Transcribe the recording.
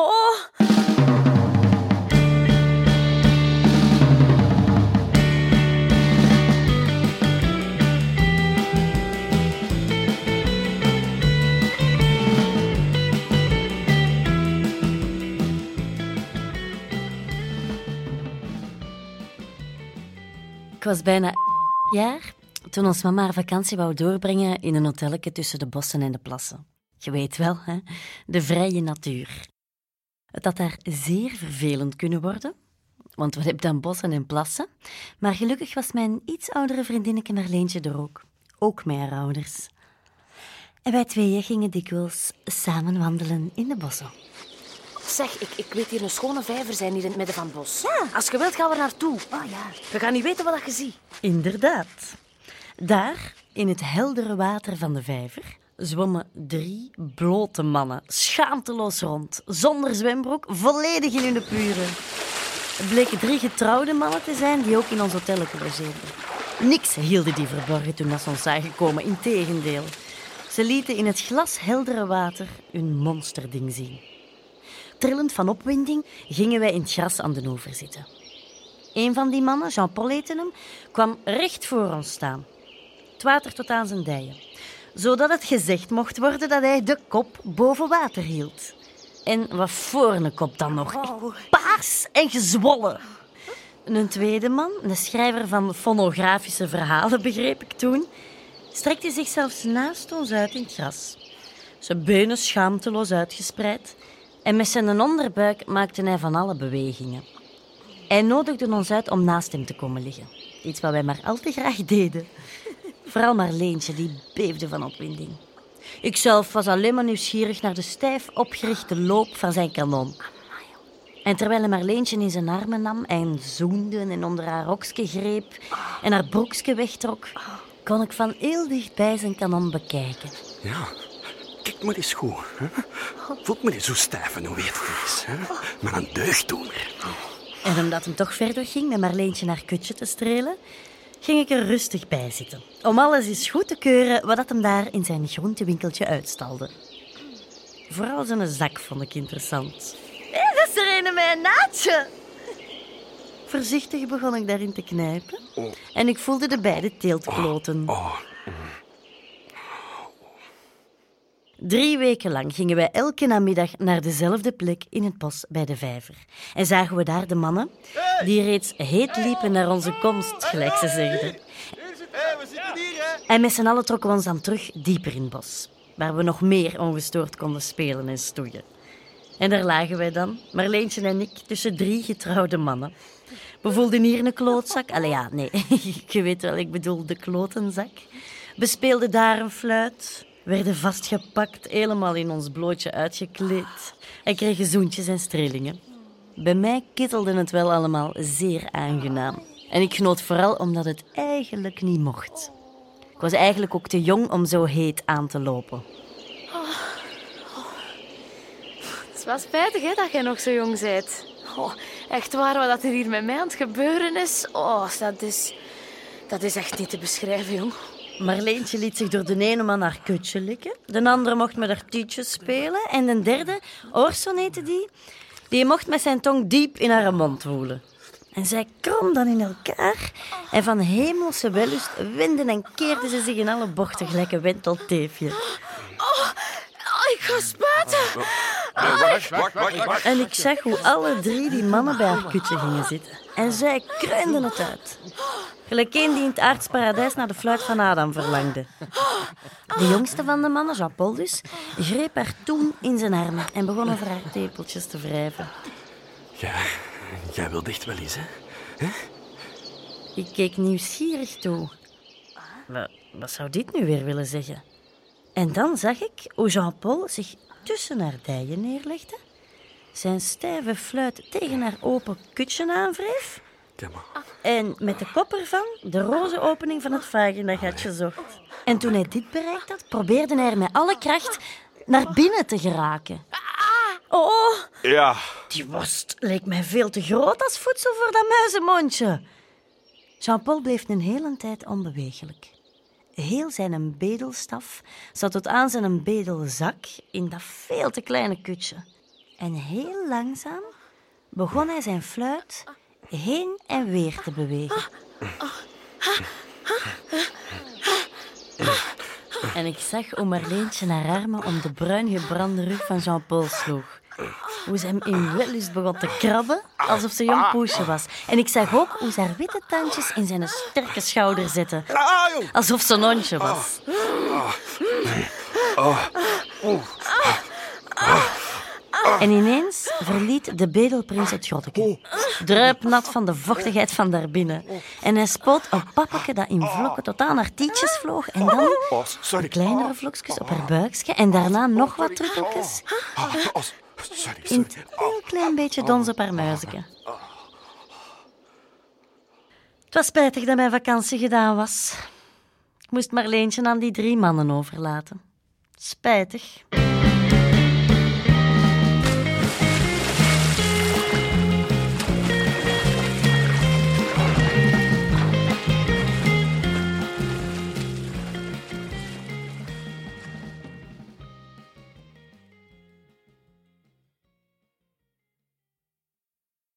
Oh. Ik was bijna jaar toen ons mama haar vakantie wou doorbrengen in een hotelletje tussen de bossen en de plassen. Je weet wel, hè? de vrije natuur. Het had daar zeer vervelend kunnen worden, want we hebben dan bossen en plassen. Maar gelukkig was mijn iets oudere vriendinnetje Marleentje er ook. Ook met haar ouders. En wij tweeën gingen dikwijls samen wandelen in de bossen. Zeg, ik, ik weet hier een schone vijver zijn hier in het midden van het bos. Als je wilt, gaan we naartoe. Oh ja. We gaan niet weten wat je ziet. Inderdaad. Daar, in het heldere water van de vijver, zwommen drie blote mannen, schaamteloos rond, zonder zwembroek, volledig in hun pure. Het bleken drie getrouwde mannen te zijn die ook in ons hotel logeerden. Niks hielden die verborgen toen ze ons zagen komen, integendeel. Ze lieten in het glasheldere water hun monsterding zien. Trillend van opwinding gingen wij in het gras aan de oever zitten. Een van die mannen, Jean-Paul hem, kwam recht voor ons staan. Het water tot aan zijn dijen. Zodat het gezegd mocht worden dat hij de kop boven water hield. En wat voor een kop dan nog. Paars en gezwollen. Een tweede man, de schrijver van fonografische verhalen, begreep ik toen, strekte zich zelfs naast ons uit in het gras. Zijn benen schaamteloos uitgespreid en met zijn onderbuik maakte hij van alle bewegingen. Hij nodigde ons uit om naast hem te komen liggen. Iets wat wij maar al te graag deden. Vooral Marleentje, die beefde van opwinding. Ikzelf was alleen maar nieuwsgierig naar de stijf opgerichte loop van zijn kanon. En terwijl hij Marleentje in zijn armen nam en zoende en onder haar rokske greep en haar broekske wegtrok, kon ik van heel dichtbij zijn kanon bekijken. Ja, kijk maar eens goed. Hè? Voelt me niet zo stijf en hoe weet het is. Hè? Maar een deugddoener. En omdat hem toch verder ging met Marleentje haar kutje te strelen, ging ik er rustig bij zitten. Om alles eens goed te keuren wat dat hem daar in zijn groentewinkeltje uitstalde. Vooral zijn zak vond ik interessant. Hé, dat is er een met een naadje. Voorzichtig begon ik daarin te knijpen. En ik voelde de beide teeltkloten. Oh, Drie weken lang gingen wij elke namiddag naar dezelfde plek in het bos bij de vijver. En zagen we daar de mannen, die reeds heet liepen naar onze komst, gelijk ze zegden. En met z'n allen trokken we ons dan terug dieper in het bos, waar we nog meer ongestoord konden spelen en stoeien. En daar lagen wij dan, Marleentje en ik, tussen drie getrouwde mannen. We voelden hier een klootzak. Allee ja, nee, je weet wel, ik bedoel de klotenzak. We speelden daar een fluit, werden vastgepakt, helemaal in ons blootje uitgekleed en kregen zoentjes en strelingen. Bij mij kittelde het wel allemaal zeer aangenaam. En ik genoot vooral omdat het eigenlijk niet mocht. Ik was eigenlijk ook te jong om zo heet aan te lopen. Het is wel spijtig hè, dat jij nog zo jong bent. Oh, echt waar, wat er hier met mij aan het gebeuren is. Oh, dat is, dat is echt niet te beschrijven, jong. Marleentje liet zich door de ene man haar kutje likken. De andere mocht met haar tietjes spelen. En de derde, Orson heette die, die mocht met zijn tong diep in haar mond woelen. En zij krom dan in elkaar. En van hemelse wellust wenden en keerden ze zich in alle bochten gelijk een wentelteefje. Oh, ik ga spuiten. wacht, wacht, wacht, wacht. En ik zag hoe alle drie die mannen bij haar kutje gingen zitten. En zij kreunden het uit. Gelijk een die in het aardsparadijs naar de fluit van Adam verlangde. De jongste van de mannen, Jean-Paul dus, greep haar toen in zijn armen en begon over haar tepeltjes te wrijven. Ja, jij wilt echt wel eens, hè? Ik keek nieuwsgierig toe. Wat, wat zou dit nu weer willen zeggen? En dan zag ik hoe Jean-Paul zich tussen haar dijen neerlegde, zijn stijve fluit tegen haar open kutje aanwreef. En met de kop ervan de roze opening van het vaginagatje zocht. En toen hij dit bereikt had, probeerde hij er met alle kracht naar binnen te geraken. Oh, Ja, die worst leek mij veel te groot als voedsel voor dat muizenmondje. Jean-Paul bleef een hele tijd onbeweeglijk. Heel zijn bedelstaf zat tot aan zijn bedelzak in dat veel te kleine kutje. En heel langzaam begon hij zijn fluit heen en weer te bewegen. En ik zag hoe Marleentje haar armen om de bruin gebrande rug van Jean-Paul sloeg. Hoe ze hem in wellust begon te krabben, alsof ze jong poesje was. En ik zag ook hoe ze haar witte tandjes in zijn sterke schouder zette, jong. alsof ze een hondje was. En ineens verliet de bedelprins het grotteke. Druipnat van de vochtigheid van daarbinnen. En hij spoot een pappeke dat in vlokken tot aan haar tietjes vloog. En dan Oh, sorry. kleinere vlokjes op haar buikje. En daarna nog wat druppeltjes. Oh, oh, een heel klein beetje dons op haar muizen. Het was spijtig dat mijn vakantie gedaan was. Ik moest Marleentje aan die drie mannen overlaten. Spijtig.